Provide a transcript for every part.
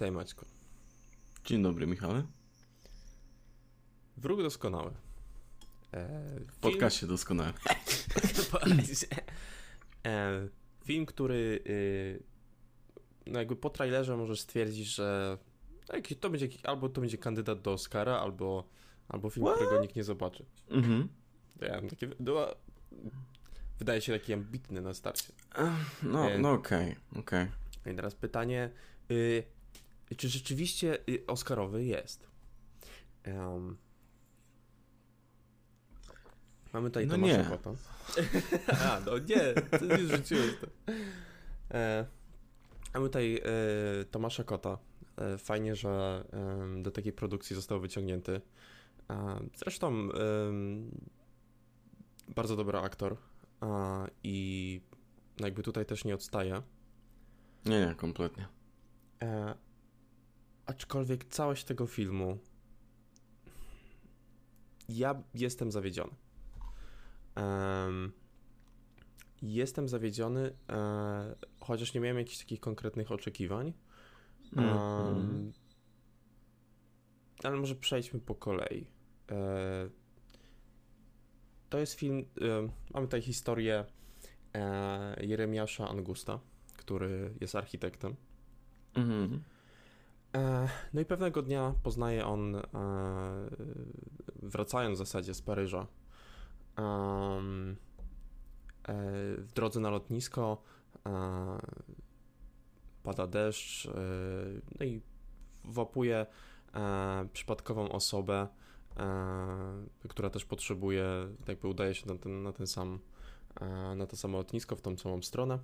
Witaj Maćku. Dzień dobry Michale. Wróg doskonały. E, w podcaście doskonały. e, film, który y, no jakby po trailerze możesz stwierdzić, że to będzie, albo to będzie kandydat do Oscara, albo, albo film, What? którego nikt nie zobaczy. Mhm. Ja takie, no, wydaje się taki ambitny na starcie. No, e, no okej, okay, okej. Okay. I teraz pytanie, y, czy rzeczywiście y, Oscarowy jest? Um, mamy tutaj no Tomasza. Kota. A, no nie, to nie rzuciłeś to. E, mamy tutaj e, Tomasza Kota. E, fajnie, że do takiej produkcji został wyciągnięty. E, zresztą bardzo dobry aktor i jakby tutaj też nie odstaje. Nie, nie, kompletnie. Aczkolwiek całość tego filmu ja jestem zawiedziony. Um, jestem zawiedziony, e, chociaż nie miałem jakichś takich konkretnych oczekiwań. Um, ale może przejdźmy po kolei. E, to jest film, e, mamy tutaj historię e, Jeremiasza Angusta, który jest architektem. Mhm. E, no i pewnego dnia poznaje on, e, wracając w zasadzie z Paryża, e, w drodze na lotnisko pada deszcz, no i wapuje przypadkową osobę, która też potrzebuje, jakby udaje się na ten, na ten sam, na to samo lotnisko, w tą samą stronę.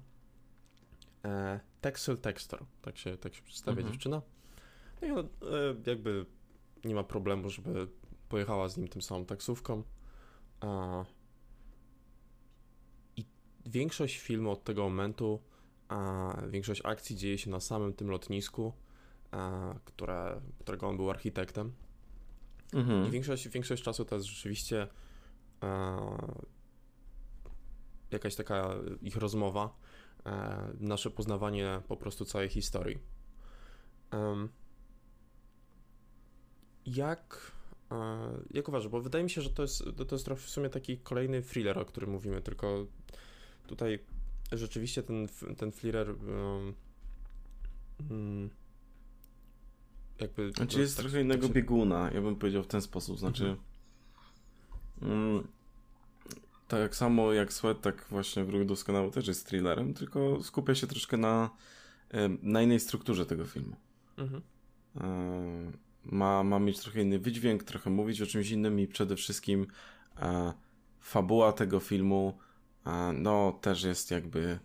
Texel Textor, tak się, tak się przedstawia mhm. dziewczyna. No i on, e, jakby nie ma problemu, żeby pojechała z nim tym samą taksówką. A... I większość filmu od tego momentu, a większość akcji dzieje się na samym tym lotnisku, a, które, którego on był architektem. Mhm. I większość, większość czasu to jest rzeczywiście a, jakaś taka ich rozmowa, a, e, nasze poznawanie po prostu całej historii. Um, jak, e, jak uważasz? Bo wydaje mi się, że to jest, to jest w sumie taki kolejny thriller, o którym mówimy, tylko tutaj rzeczywiście ten, ten thriller um, jakby... Znaczy jest tak, trochę innego tak się... bieguna, ja bym powiedział w ten sposób, znaczy mm, tak samo jak Sweat, tak właśnie Wróg Doskonały też jest thrillerem, tylko skupia się troszkę na, na innej strukturze tego filmu. Mhm. E, ma, ma mieć trochę inny wydźwięk, trochę mówić o czymś innym i przede wszystkim e, fabuła tego filmu e, no też jest jakby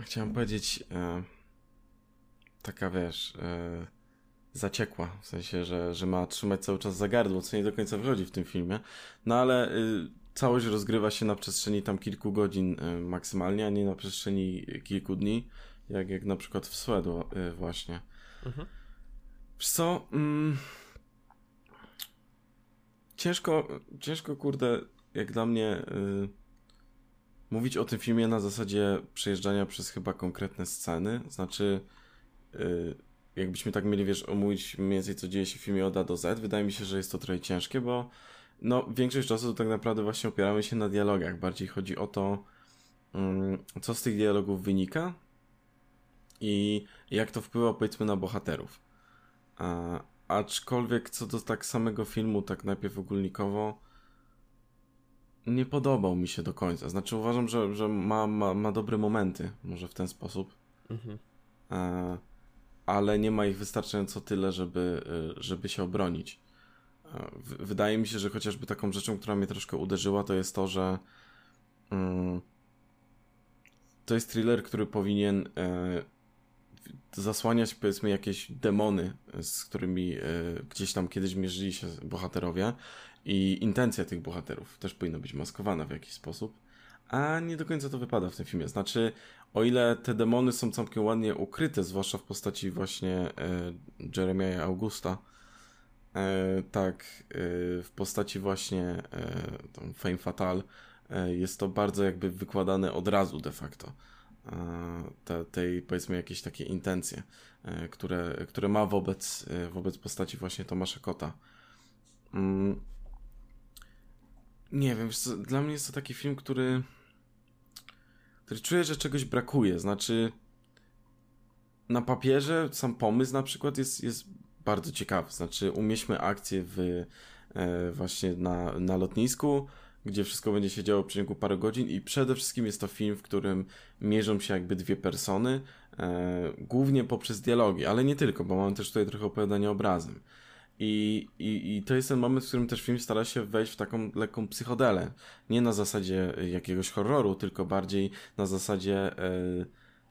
chciałem powiedzieć e, taka wiesz e, zaciekła, w sensie, że, że ma trzymać cały czas za gardło, co nie do końca wychodzi w tym filmie, no ale y, całość rozgrywa się na przestrzeni tam kilku godzin y, maksymalnie, a nie na przestrzeni kilku dni jak, jak na przykład w Swedu y, właśnie. Mhm. Wiesz co? Mm, ciężko, ciężko kurde, jak dla mnie y, mówić o tym filmie na zasadzie przejeżdżania przez chyba konkretne sceny. Znaczy, y, jakbyśmy tak mieli, wiesz, omówić mniej więcej co dzieje się w filmie od A do Z, wydaje mi się, że jest to trochę ciężkie, bo no, większość czasu tak naprawdę właśnie opieramy się na dialogach. Bardziej chodzi o to, mm, co z tych dialogów wynika, i jak to wpływa powiedzmy na bohaterów. A, aczkolwiek co do tak samego filmu, tak najpierw ogólnikowo, nie podobał mi się do końca. Znaczy uważam, że, że ma, ma, ma dobre momenty, może w ten sposób. Mhm. E, ale nie ma ich wystarczająco tyle, żeby, e, żeby się obronić. E, wydaje mi się, że chociażby taką rzeczą, która mnie troszkę uderzyła, to jest to, że mm, to jest thriller, który powinien e, zasłaniać powiedzmy jakieś demony, z którymi e, gdzieś tam kiedyś mierzyli się bohaterowie i intencja tych bohaterów też powinna być maskowana w jakiś sposób, a nie do końca to wypada w tym filmie. Znaczy, o ile te demony są całkiem ładnie ukryte, zwłaszcza w postaci właśnie e, Jeremiah Augusta, e, tak w postaci właśnie Fame Fatal jest to bardzo jakby wykładane od razu de facto te, tej, powiedzmy, jakieś takie intencje, które, które ma wobec, wobec postaci właśnie Tomasza Kota. Mm. Nie wiem, dla mnie jest to taki film, który który czuję, że czegoś brakuje. Znaczy, na papierze sam pomysł na przykład jest, jest bardzo ciekawy. Znaczy, umieśćmy akcję w, e, właśnie na, na lotnisku, gdzie wszystko będzie się działo w przeciągu paru godzin i przede wszystkim jest to film, w którym mierzą się jakby dwie persony, e, głównie poprzez dialogi, ale nie tylko, bo mamy też tutaj trochę opowiadania obrazem. I, i, I to jest ten moment, w którym też film stara się wejść w taką lekką psychodelę. Nie na zasadzie jakiegoś horroru, tylko bardziej na zasadzie e,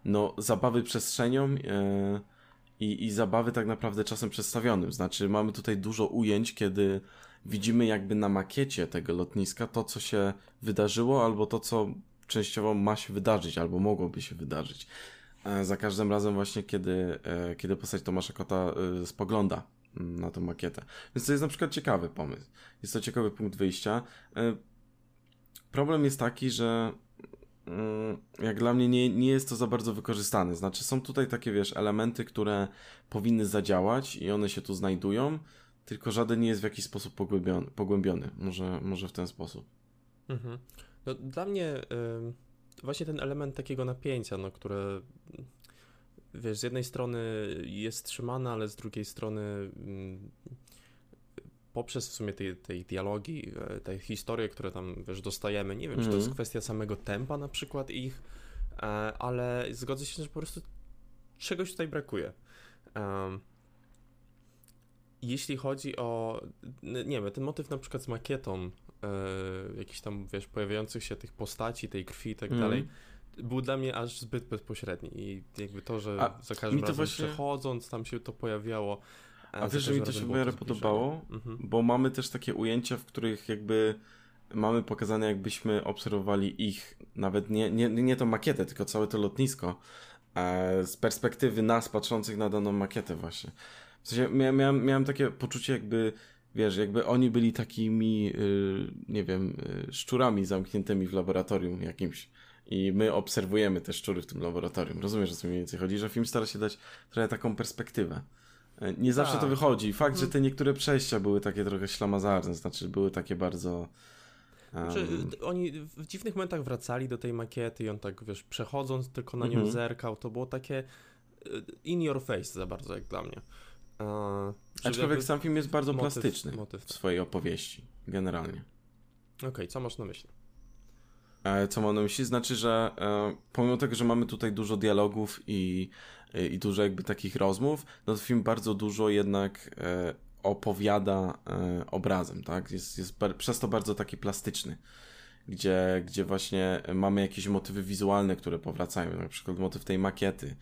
no, zabawy przestrzenią e, i, i zabawy tak naprawdę czasem przedstawionym. Znaczy, mamy tutaj dużo ujęć, kiedy widzimy jakby na makiecie tego lotniska to, co się wydarzyło, albo to, co częściowo ma się wydarzyć, albo mogłoby się wydarzyć. E, za każdym razem właśnie, kiedy, e, kiedy postać Tomasza Kota e, spogląda na tą makietę. Więc to jest na przykład ciekawy pomysł. Jest to ciekawy punkt wyjścia. Problem jest taki, że mm, jak dla mnie nie, nie jest to za bardzo wykorzystane. Znaczy są tutaj takie, wiesz, elementy, które powinny zadziałać i one się tu znajdują, tylko żaden nie jest w jakiś sposób pogłębiony. pogłębiony. Może, może w ten sposób. Mhm. No, dla mnie y, właśnie ten element takiego napięcia, no, które wiesz, z jednej strony jest trzymana, ale z drugiej strony mm, poprzez w sumie tej, tej dialogi, e, te historie, które tam, wiesz, dostajemy, nie wiem, mm. czy to jest mhm. kwestia samego tempa na przykład ich, e, ale zgodzę się, że po prostu czegoś tutaj brakuje. Jeśli chodzi o, nie wiem, ten motyw na przykład z makietą, e, jakichś tam, wiesz, pojawiających się tych postaci, tej krwi i tak mm. dalej, był dla mnie aż zbyt bezpośredni i jakby to, że A za każdym razem właśnie... przechodząc tam się to pojawiało. A wiesz, że mi to się w miarę podobało? Mhm. Bo mamy też takie ujęcia, w których jakby mamy pokazane, jakbyśmy obserwowali ich, nawet nie, nie, nie tą makietę, tylko całe to lotnisko, e, z perspektywy nas patrzących na daną makietę właśnie. W sensie miałem, miałem, takie poczucie jakby, wiesz, jakby oni byli takimi, yy, nie wiem, yy, szczurami zamkniętymi w laboratorium jakimś i my obserwujemy te szczury w tym laboratorium. Rozumiesz, o co mniej więcej chodzi? Że film stara się dać trochę taką perspektywę. E, nie zawsze to tak. wychodzi. Fakt, że mhm. te niektóre przejścia były takie trochę ślamazarne, znaczy były takie bardzo... Um... Znaczy, oni w dziwnych momentach wracali do tej makiety i on tak, wiesz, przechodząc tylko na nią mhm. zerkał, to było takie e, in your face za bardzo jak dla mnie. Uh, Aczkolwiek sam film jest bardzo motyw, plastyczny motyw. w swojej opowieści, generalnie. Okej, okay, co masz na myśli? E, co mam na myśli? Znaczy, że e, pomimo tego, że mamy tutaj dużo dialogów i, e, i dużo jakby takich rozmów, no to film bardzo dużo jednak opowiada obrazem, tak? Jest, jest przez to bardzo taki plastyczny, gdzie, gdzie właśnie mamy jakieś motywy wizualne, które powracają, na przykład motyw tej makiety,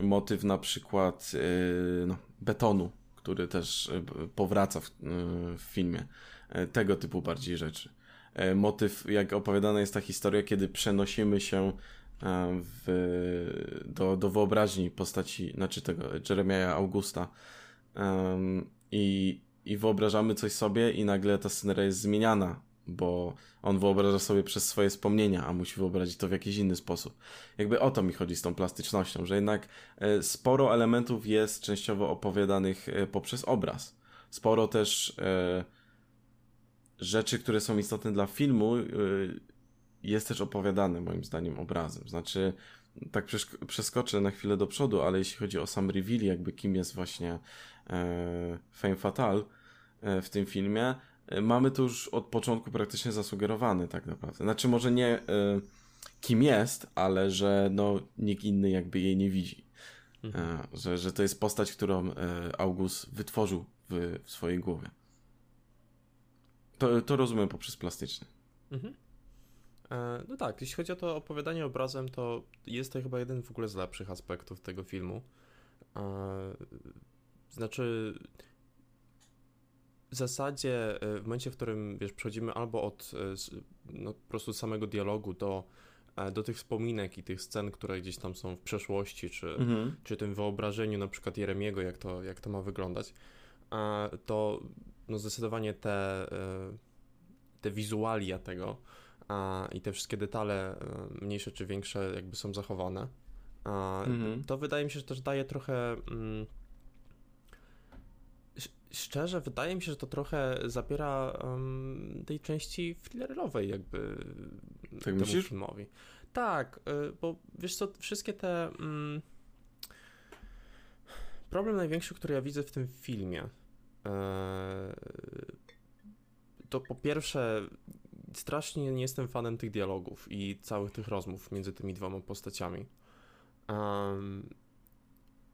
motyw na przykład no, betonu, który też powraca w, w filmie, tego typu bardziej rzeczy. Motyw, jak opowiadana jest ta historia, kiedy przenosimy się w, do, do wyobraźni postaci, znaczy tego Jeremiah Augusta um, i, i wyobrażamy coś sobie i nagle ta sceneria jest zmieniana, bo on wyobraża sobie przez swoje wspomnienia, a musi wyobrazić to w jakiś inny sposób. Jakby o to mi chodzi z tą plastycznością, że jednak e, sporo elementów jest częściowo opowiadanych poprzez obraz. Sporo też rzeczy, które są istotne dla filmu, jest też opowiadane moim zdaniem obrazem. Znaczy, tak przeskoczę na chwilę do przodu, ale jeśli chodzi o sam reveal, jakby kim jest właśnie e, Fame Fatal e, w tym filmie, e, mamy to już od początku praktycznie zasugerowane tak naprawdę. Znaczy może nie e, kim jest, ale że no, nikt inny jakby jej nie widzi. Mhm. E, że, że to jest postać, którą e, August wytworzył w, w swojej głowie. To, to rozumiem poprzez plastyczny. Mhm. E, no tak, jeśli chodzi o to opowiadanie obrazem, to jest to chyba jeden w ogóle z lepszych aspektów tego filmu. E, znaczy, w zasadzie e, w momencie, w którym wiesz, przechodzimy albo od no, po prostu samego dialogu do, do tych wspominek i tych scen, które gdzieś tam są w przeszłości, czy, mhm. czy tym wyobrażeniu na przykład Jeremiego, jak to, jak to ma wyglądać, to no zdecydowanie te, e, te wizualia tego i te wszystkie detale, e, mniejsze czy większe, jakby są zachowane, Mhm. to wydaje mi się, że też daje trochę. Mm, szczerze, wydaje mi się, że to trochę zabiera em, tej części thrillerowej, jakby Tak temu myślisz? filmowi. Tak, y, bo wiesz co, wszystkie te. Mm, problem największy, który ja widzę w tym filmie, e, to po pierwsze, strasznie nie jestem fanem tych dialogów i całych tych rozmów między tymi dwoma postaciami. Em,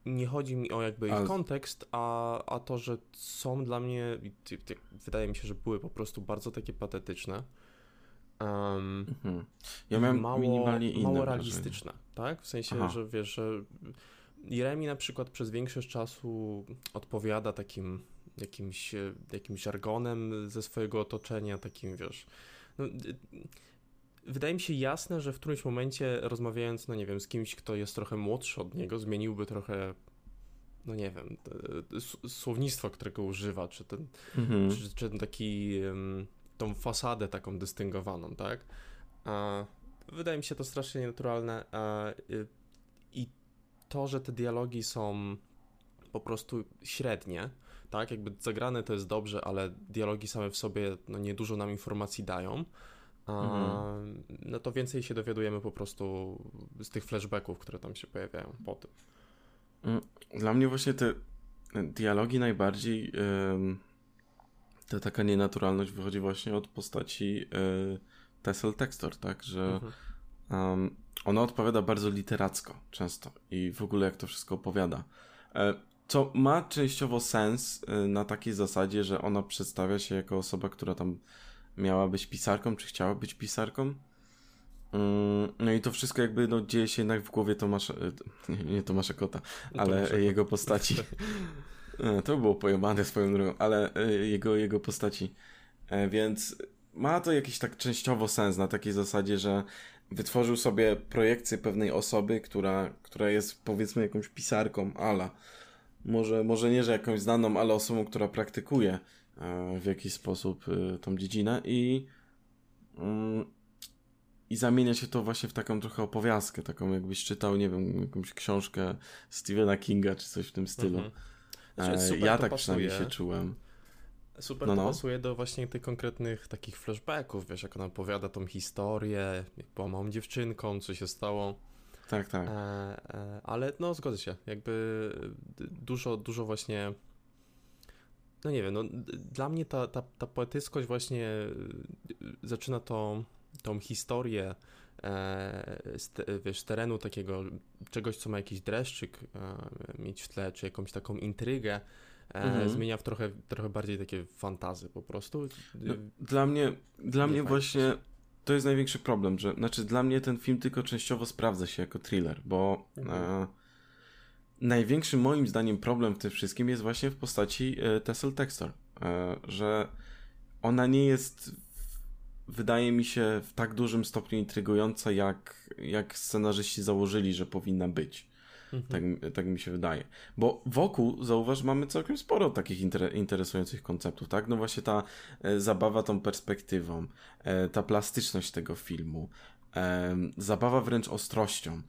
nie chodzi mi o jakby ich Ale- kontekst, a, a to, że są dla mnie, wydaje mi się, że były po prostu bardzo takie patetyczne. Em, Mhm. Ja miałem mało, minimalnie inne mało wrażenie. realistyczne, tak? W sensie, Aha. że wiesz, że Jeremi na przykład przez większość czasu odpowiada takim jakimś, e, jakimś żargonem ze swojego otoczenia, takim wiesz. No, wydaje mi się jasne, że w którymś momencie rozmawiając, no nie wiem, z kimś, kto jest trochę młodszy od niego, zmieniłby trochę, no nie wiem, słownictwo, którego używa, czy ten Mhm. czy, czy ten taki, tą fasadę taką dystyngowaną, tak? A, wydaje mi się to strasznie nienaturalne a, y, i to, że te dialogi są po prostu średnie, tak? Jakby zagrane to jest dobrze, ale dialogi same w sobie no, niedużo nam informacji dają. Mhm. No to więcej się dowiadujemy po prostu z tych flashbacków, które tam się pojawiają po tym. Dla mnie właśnie te dialogi najbardziej ta taka nienaturalność wychodzi właśnie od postaci e, Tessel Textor, tak, że Mhm. Ona odpowiada bardzo literacko często i w ogóle jak to wszystko opowiada. E, co ma częściowo sens e, na takiej zasadzie, że ona przedstawia się jako osoba, która tam miała być pisarką, czy chciała być pisarką. Mm, No i to wszystko jakby no, dzieje się jednak w głowie Tomasza, e, nie, Tomasza Kota, ale Tomasza jego postaci. E, To było pojebane swoją drogą, ale e, jego, jego postaci. Więc ma to jakiś tak częściowo sens na takiej zasadzie, że wytworzył sobie projekcję pewnej osoby, która, która jest powiedzmy jakąś pisarką, ala. Może, może nie, że jakąś znaną, ale osobą, która praktykuje w jakiś sposób e, tą dziedzinę i mm, i zamienia się to właśnie w taką trochę opowiastkę, taką jakbyś czytał, nie wiem, jakąś książkę Stephena Kinga czy coś w tym stylu. Mhm. Znaczy, E, super ja to tak pasuje. przynajmniej się czułem. Super No, to no. pasuje do właśnie tych konkretnych takich flashbacków, wiesz, jak ona opowiada tą historię, jak była małą dziewczynką, co się stało, Tak, tak. e, e, ale no zgodzę się, jakby dużo, dużo właśnie, no nie wiem, no dla mnie ta, ta, ta poetyckość właśnie y, zaczyna tą, tą historię e, z, te, wiesz, terenu takiego czegoś, co ma jakiś dreszczyk e, mieć w tle, czy jakąś taką intrygę, e, Mhm. zmienia w trochę, trochę bardziej takie fantazy po prostu. No, dla mnie, dla Nie mnie fajnie. właśnie to jest największy problem, że znaczy dla mnie ten film tylko częściowo sprawdza się jako thriller, bo Mhm. Największy moim zdaniem problem w tym wszystkim jest właśnie w postaci e, Tessel Textor, e, że ona nie jest wydaje mi się w tak dużym stopniu intrygująca jak, jak scenarzyści założyli, że powinna być. Mhm. Tak, mi- tak mi się wydaje. Bo wokół, zauważ, mamy całkiem sporo takich inter interesujących konceptów, tak? No właśnie ta e, zabawa tą perspektywą, e, ta plastyczność tego filmu, e, zabawa wręcz ostrością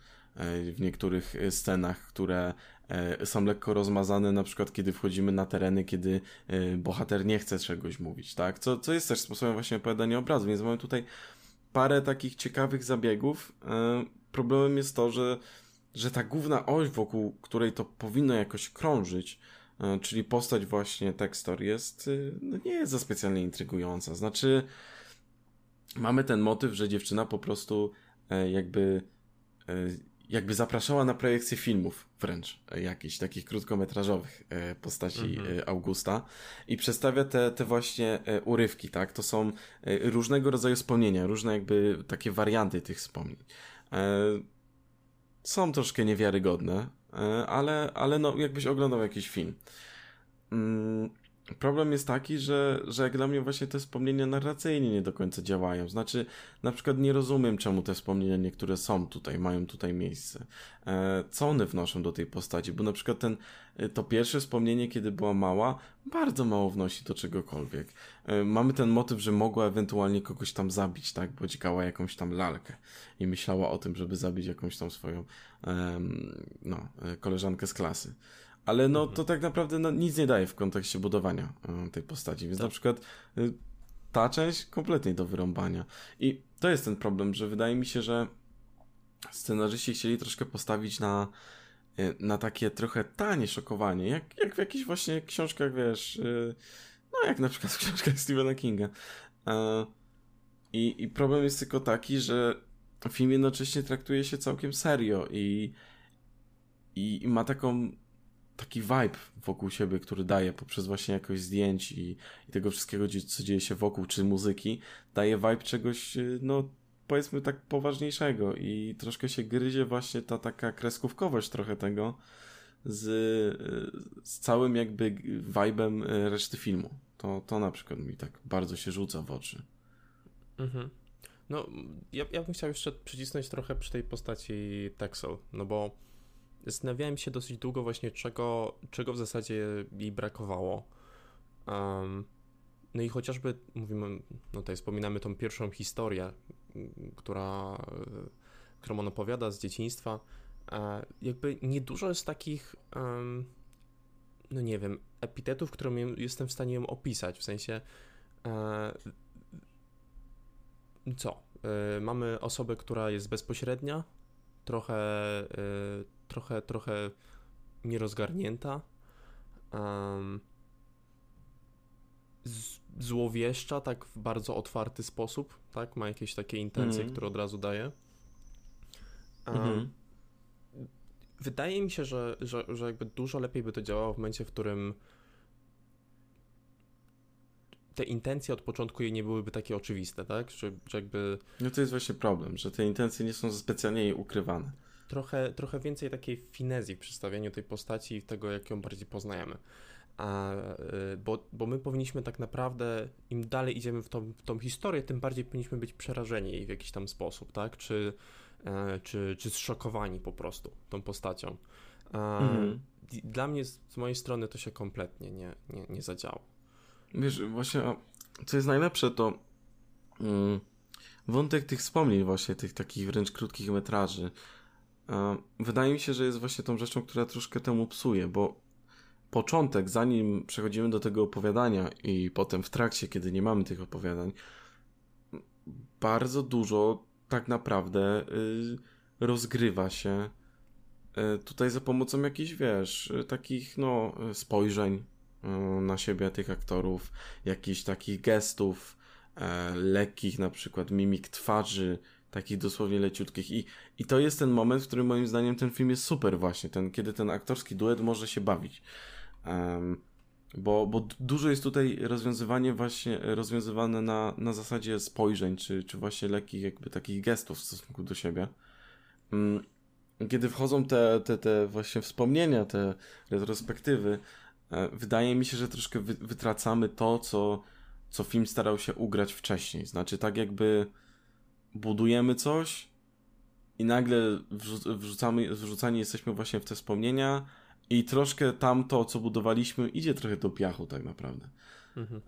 w niektórych e, scenach, które e, są lekko rozmazane, na przykład kiedy wchodzimy na tereny, kiedy e, bohater nie chce czegoś mówić, tak? Co, co jest też sposobem właśnie opowiadania obrazu, więc mamy tutaj parę takich ciekawych zabiegów. E, Problemem jest to, że że ta główna oś, wokół której to powinno jakoś krążyć, e, czyli postać właśnie Textor jest, no nie jest za specjalnie intrygująca. Znaczy, mamy ten motyw, że dziewczyna po prostu e, jakby e, jakby zapraszała na projekcje filmów wręcz, e, jakichś takich krótkometrażowych e, postaci Mhm. e, Augusta i przedstawia te, te właśnie urywki, tak? To są różnego rodzaju wspomnienia, różne jakby takie warianty tych wspomnień. Są troszkę niewiarygodne, ale, ale no, jakbyś oglądał jakiś film. Problem jest taki, że, że jak dla mnie właśnie te wspomnienia narracyjnie nie do końca działają. Znaczy, na przykład nie rozumiem, czemu te wspomnienia niektóre są tutaj, mają tutaj miejsce. E, co one wnoszą do tej postaci? Bo na przykład ten, e, to pierwsze wspomnienie, kiedy była mała, bardzo mało wnosi do czegokolwiek. E, mamy ten motyw, że mogła ewentualnie kogoś tam zabić, tak? Bo dźgała jakąś tam lalkę i myślała o tym, żeby zabić jakąś tam swoją no, koleżankę z klasy ale no to tak naprawdę no, nic nie daje w kontekście budowania y, tej postaci, więc tak. na przykład y, ta część kompletnie do wyrąbania. I to jest ten problem, że wydaje mi się, że scenarzyści chcieli troszkę postawić na, y, na takie trochę tanie szokowanie, jak, jak w jakichś właśnie książkach, wiesz, no jak na przykład w książkach Stephena Kinga. I, I problem jest tylko taki, że film jednocześnie traktuje się całkiem serio i, i, i ma taką taki vibe wokół siebie, który daje poprzez właśnie jakość zdjęć i, i tego wszystkiego, co dzieje się wokół, czy muzyki, daje vibe czegoś, y, no powiedzmy tak poważniejszego i troszkę się gryzie właśnie ta taka kreskówkowość trochę tego z, y, z całym jakby vibem y, reszty filmu. To, to na przykład mi tak bardzo się rzuca w oczy. Mhm. No, ja, ja bym chciał jeszcze przycisnąć trochę przy tej postaci Texel, no bo zastanawiałem się dosyć długo właśnie, czego, czego w zasadzie jej brakowało. Um, no i chociażby mówimy, no tutaj wspominamy tą pierwszą historię, która, którą on opowiada z dzieciństwa. E, jakby niedużo jest takich, um, no nie wiem, epitetów, które jestem w stanie ją opisać. W sensie, e, co? E, mamy osobę, która jest bezpośrednia, trochę trochę, trochę nierozgarnięta. Um, złowieszcza, tak w bardzo otwarty sposób, tak? Ma jakieś takie intencje, mm. które od razu daje. Um, mm-hmm. Wydaje mi się, że, że, że jakby dużo lepiej by to działało w momencie, w którym te intencje od początku jej nie byłyby takie oczywiste, tak? Że, że jakby... No to jest właśnie problem, że te intencje nie są specjalnie jej ukrywane trochę, trochę więcej takiej finezji w przedstawieniu tej postaci i tego, jak ją bardziej poznajemy. A, y, bo, bo my powinniśmy tak naprawdę, im dalej idziemy w tą, w tą historię, tym bardziej powinniśmy być przerażeni jej w jakiś tam sposób, tak? Czy, e, czy, czy zszokowani po prostu tą postacią. Mhm. Dla mnie, z mojej strony, to się kompletnie nie, nie, nie zadziało. Wiesz, właśnie, co jest najlepsze, to mm, wątek tych wspomnień, właśnie tych takich wręcz krótkich metraży, Wydaje mi się, że jest właśnie tą rzeczą, która troszkę temu psuje, bo początek, zanim przechodzimy do tego opowiadania i potem w trakcie, kiedy nie mamy tych opowiadań, bardzo dużo tak naprawdę y, rozgrywa się y, tutaj za pomocą jakichś, wiesz, y, takich, no, spojrzeń na siebie tych aktorów, jakichś takich gestów, e, lekkich na przykład mimik twarzy, takich dosłownie leciutkich. I, I to jest ten moment, w którym moim zdaniem ten film jest super właśnie, ten, kiedy ten aktorski duet może się bawić. Um, bo, bo dużo jest tutaj rozwiązywanie właśnie, rozwiązywane na, na zasadzie spojrzeń, czy, czy właśnie lekkich jakby takich gestów w stosunku do siebie. Um, kiedy wchodzą te, te, te właśnie wspomnienia, te retrospektywy, e, wydaje mi się, że troszkę wy, wytracamy to, co, co film starał się ugrać wcześniej. Znaczy tak jakby budujemy coś i nagle wrzucamy, wrzucani jesteśmy właśnie w te wspomnienia i troszkę tamto, co budowaliśmy, idzie trochę do piachu tak naprawdę. Mhm.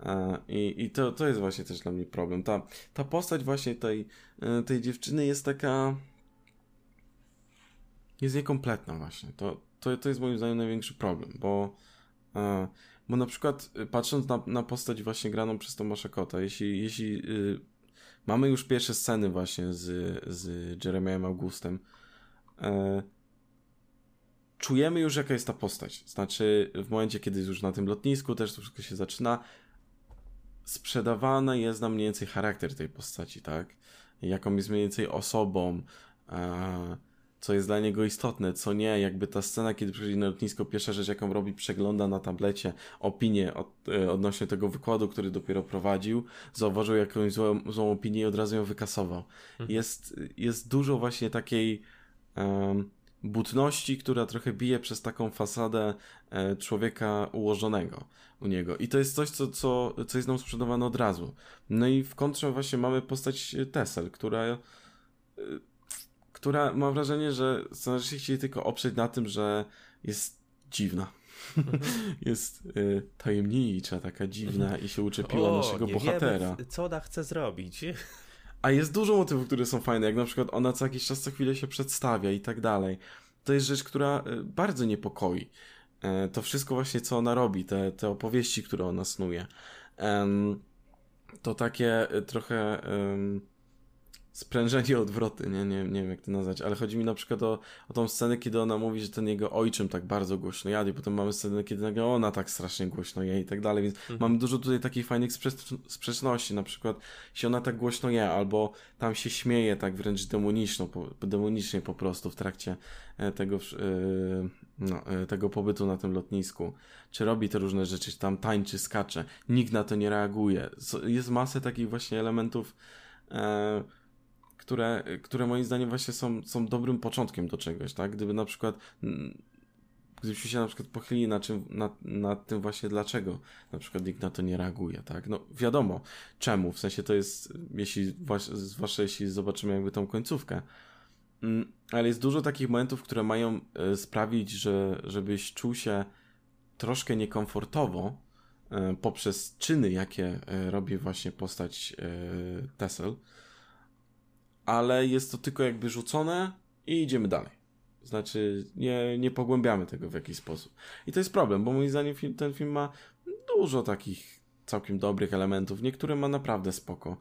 I, i to, to jest właśnie też dla mnie problem. Ta, ta postać właśnie tej, e, tej dziewczyny jest taka jest niekompletna właśnie. To, to, to jest moim zdaniem największy problem, bo bo na przykład patrząc na, na postać właśnie graną przez Tomasza Kota, jeśli, jeśli y, Mamy już pierwsze sceny właśnie z, z Jeremiahem Augustem. E, czujemy już, jaka jest ta postać. Znaczy, w momencie, kiedy już na tym lotnisku też to wszystko się zaczyna, sprzedawany jest nam mniej więcej charakter tej postaci, tak? Jaką jest mniej więcej osobą, e, co jest dla niego istotne, co nie. Jakby ta scena, kiedy przychodzi na lotnisko, pierwsza rzecz, jaką robi, przegląda na tablecie opinię od, e, odnośnie tego wykładu, który dopiero prowadził, zauważył jakąś złą, złą opinię i od razu ją wykasował. Mhm. Jest, jest dużo właśnie takiej um, butności, która trochę bije przez taką fasadę e, człowieka ułożonego u niego. I to jest coś, co, co, co jest nam sprzedawane od razu. No i w kontrze właśnie mamy postać Tessel, która e, która mam wrażenie, że scenarzyści chcieli tylko oprzeć na tym, że jest dziwna. Mhm. jest y, tajemnicza, taka dziwna i się uczepiła o, naszego bohatera. Wiemy, co ona chce zrobić. A jest dużo motywów, które są fajne, jak na przykład ona co jakiś czas, co chwilę się przedstawia i tak dalej. To jest rzecz, która y, bardzo niepokoi. E, to wszystko właśnie, co ona robi, te, te opowieści, które ona snuje. To takie y, trochę sprężenie odwroty, nie, nie, nie wiem jak to nazwać, ale chodzi mi na przykład o, o tą scenę, kiedy ona mówi, że ten jego ojczym tak bardzo głośno jadł i potem mamy scenę, kiedy nagle ona tak strasznie głośno je i tak dalej, więc mhm. mamy dużo tutaj takich fajnych sprzeczności, na przykład jeśli ona tak głośno je, albo tam się śmieje tak wręcz demoniczno, po, demonicznie po prostu w trakcie e, tego, yy, no, yy, tego pobytu na tym lotnisku, czy robi te różne rzeczy, czy tam tańczy, skacze, nikt na to nie reaguje, jest masę takich właśnie elementów które, które moim zdaniem właśnie są, są dobrym początkiem do czegoś, tak? Gdyby na przykład mm, gdybyśmy się na przykład pochylili nad, czym, nad, nad tym właśnie dlaczego na przykład nikt na to nie reaguje, tak? No wiadomo czemu, w sensie to jest, jeśli, zwłaszcza jeśli zobaczymy jakby tą końcówkę, mm, ale jest dużo takich momentów, które mają e, sprawić, że żebyś czuł się troszkę niekomfortowo e, poprzez czyny, jakie e, robi właśnie postać Tessel, ale jest to tylko jakby rzucone i idziemy dalej. Znaczy, nie, nie pogłębiamy tego w jakiś sposób. I to jest problem, bo moim zdaniem film, ten film ma dużo takich całkiem dobrych elementów. Niektóre ma naprawdę spoko.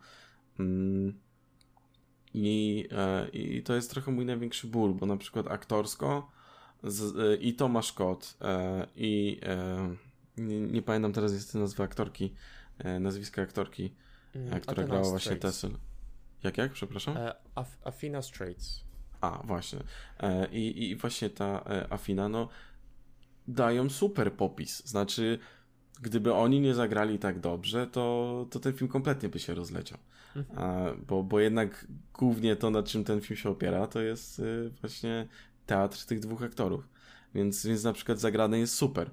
Mm. I, e, I to jest trochę mój największy ból, bo na przykład aktorsko z, e, i Tomasz Kot e, i nie, nie, pamiętam teraz jest nazwy aktorki, nazwiska aktorki, mm, która grała właśnie Tessel. Jak, jak? Przepraszam? E, Af Afina Straits. A, właśnie. E, i, I właśnie ta e, Afina, no, dają super popis. Znaczy, gdyby oni nie zagrali tak dobrze, to, to ten film kompletnie by się rozleciał. Mhm. A, bo, bo jednak głównie to, na czym ten film się opiera, to jest y, właśnie teatr tych dwóch aktorów. Więc, więc na przykład zagrane jest super.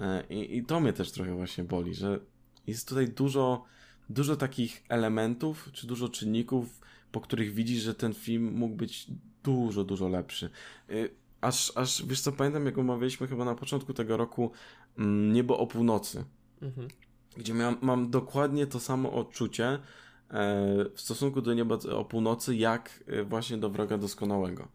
E, I, I to mnie też trochę właśnie boli, że jest tutaj dużo dużo takich elementów, czy dużo czynników, po których widzisz, że ten film mógł być dużo, dużo lepszy. Y, aż, aż wiesz co, pamiętam jak omawialiśmy chyba na początku tego roku mm, Niebo o północy, mhm. gdzie mam dokładnie to samo odczucie e, w stosunku do Nieba o północy, jak e, właśnie do Wroga Doskonałego.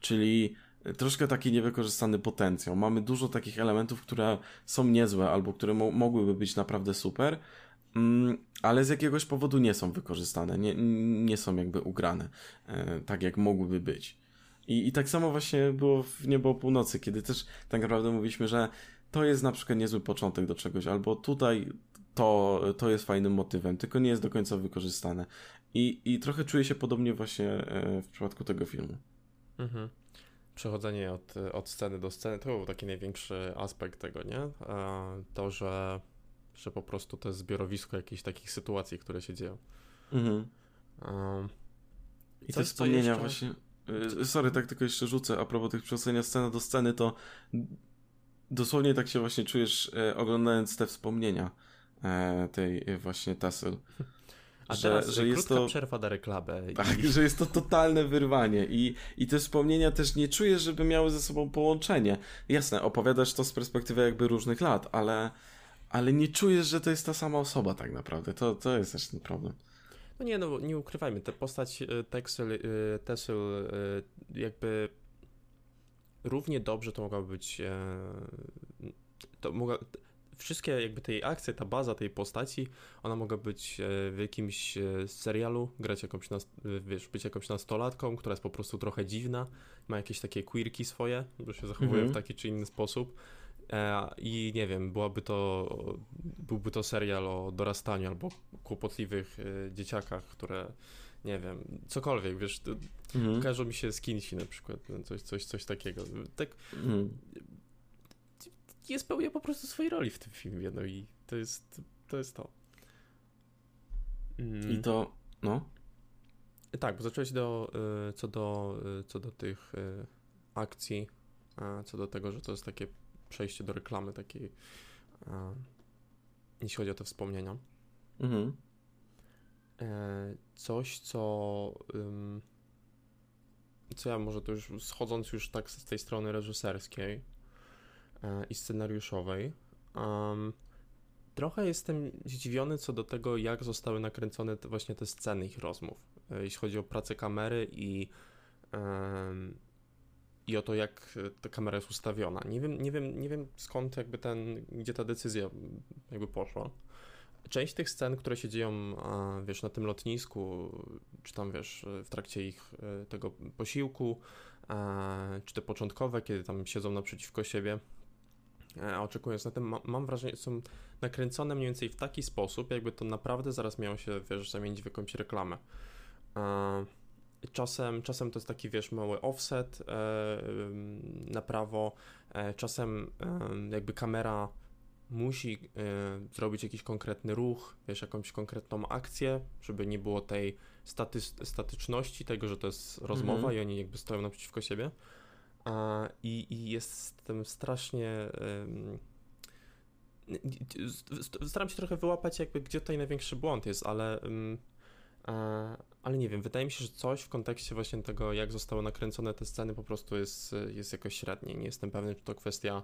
Czyli troszkę taki niewykorzystany potencjał. Mamy dużo takich elementów, które są niezłe albo które mo mogłyby być naprawdę super, ale z jakiegoś powodu nie są wykorzystane, nie, nie są jakby ugrane e, tak, jak mogłyby być. I, I tak samo właśnie było w Niebo o Północy, kiedy też tak naprawdę mówiliśmy, że to jest na przykład niezły początek do czegoś, albo tutaj to, to jest fajnym motywem, tylko nie jest do końca wykorzystane. I, i trochę czuję się podobnie właśnie e, w przypadku tego filmu. Mhm. Przechodzenie od, od sceny do sceny to był taki największy aspekt tego, nie? To, że że po prostu to jest zbiorowisko jakichś takich sytuacji, które się dzieją. Mhm. Um, I te wspomnienia jeszcze... właśnie. Y, sorry, tak tylko jeszcze rzucę a propos tych przechodzenia sceny do sceny, to dosłownie tak się właśnie czujesz e, oglądając te wspomnienia e, tej e, właśnie Tessel. A że, teraz że jest to przerwa na reklamę. Tak, i... że jest to totalne wyrwanie i, i te wspomnienia też nie czujesz, żeby miały ze sobą połączenie. Jasne, opowiadasz to z perspektywy jakby różnych lat, ale ale nie czujesz, że to jest ta sama osoba tak naprawdę. To, to jest też ten problem. No nie, no nie ukrywajmy, tę postać y, Texel, y, Tessyl y, jakby równie dobrze to mogła być e, to mogła, wszystkie jakby tej akcje, ta baza tej postaci, ona mogła być e, w jakimś e, serialu, grać jakąś, wiesz, być jakąś nastolatką, która jest po prostu trochę dziwna, ma jakieś takie queerki swoje, bo się zachowuje mm -hmm. w taki czy inny sposób I nie wiem, byłaby to, byłby to serial o dorastaniu albo kłopotliwych e, dzieciakach, które nie wiem, cokolwiek, wiesz, mhm. każą mi się skinsi na przykład, no, coś, coś, coś takiego. Tak mhm. nie spełnia po prostu swojej roli w tym filmie, no i to jest to. Jest to. Mm. I to, no? Tak, bo zacząłeś do, e, co do, co do tych akcji, co do tego, że to jest takie przejście do reklamy takiej, jeśli chodzi o te wspomnienia. Mhm. E, coś, co, co ja może to już schodząc już tak z tej strony reżyserskiej e, i scenariuszowej, trochę jestem zdziwiony co do tego, jak zostały nakręcone te, właśnie te sceny ich rozmów, e, jeśli chodzi o pracę kamery i i o to, jak ta kamera jest ustawiona. Nie wiem, nie wiem, nie wiem skąd jakby ten, gdzie ta decyzja jakby poszła część tych scen, które się dzieją, wiesz, na tym lotnisku, czy tam, wiesz, w trakcie ich e, tego posiłku, czy te początkowe, kiedy tam siedzą naprzeciwko siebie, e, oczekując na tym, mam wrażenie, że są nakręcone mniej więcej w taki sposób, jakby to naprawdę zaraz miało się, wiesz, zamienić w jakąś reklamę. Czasem, czasem to jest taki, wiesz, mały offset e, na prawo, czasem jakby kamera musi y, zrobić jakiś konkretny ruch, wiesz, jakąś konkretną akcję, żeby nie było tej staty, statyczności, tego, że to jest rozmowa -hmm. i oni jakby stoją naprzeciwko siebie. A, i, I jestem strasznie. Staram się trochę wyłapać, jakby gdzie tutaj największy błąd jest, ale. Ale nie wiem, wydaje mi się, że coś w kontekście właśnie tego, jak zostały nakręcone te sceny, po prostu jest, jest jakoś średnie. Nie jestem pewny, czy to kwestia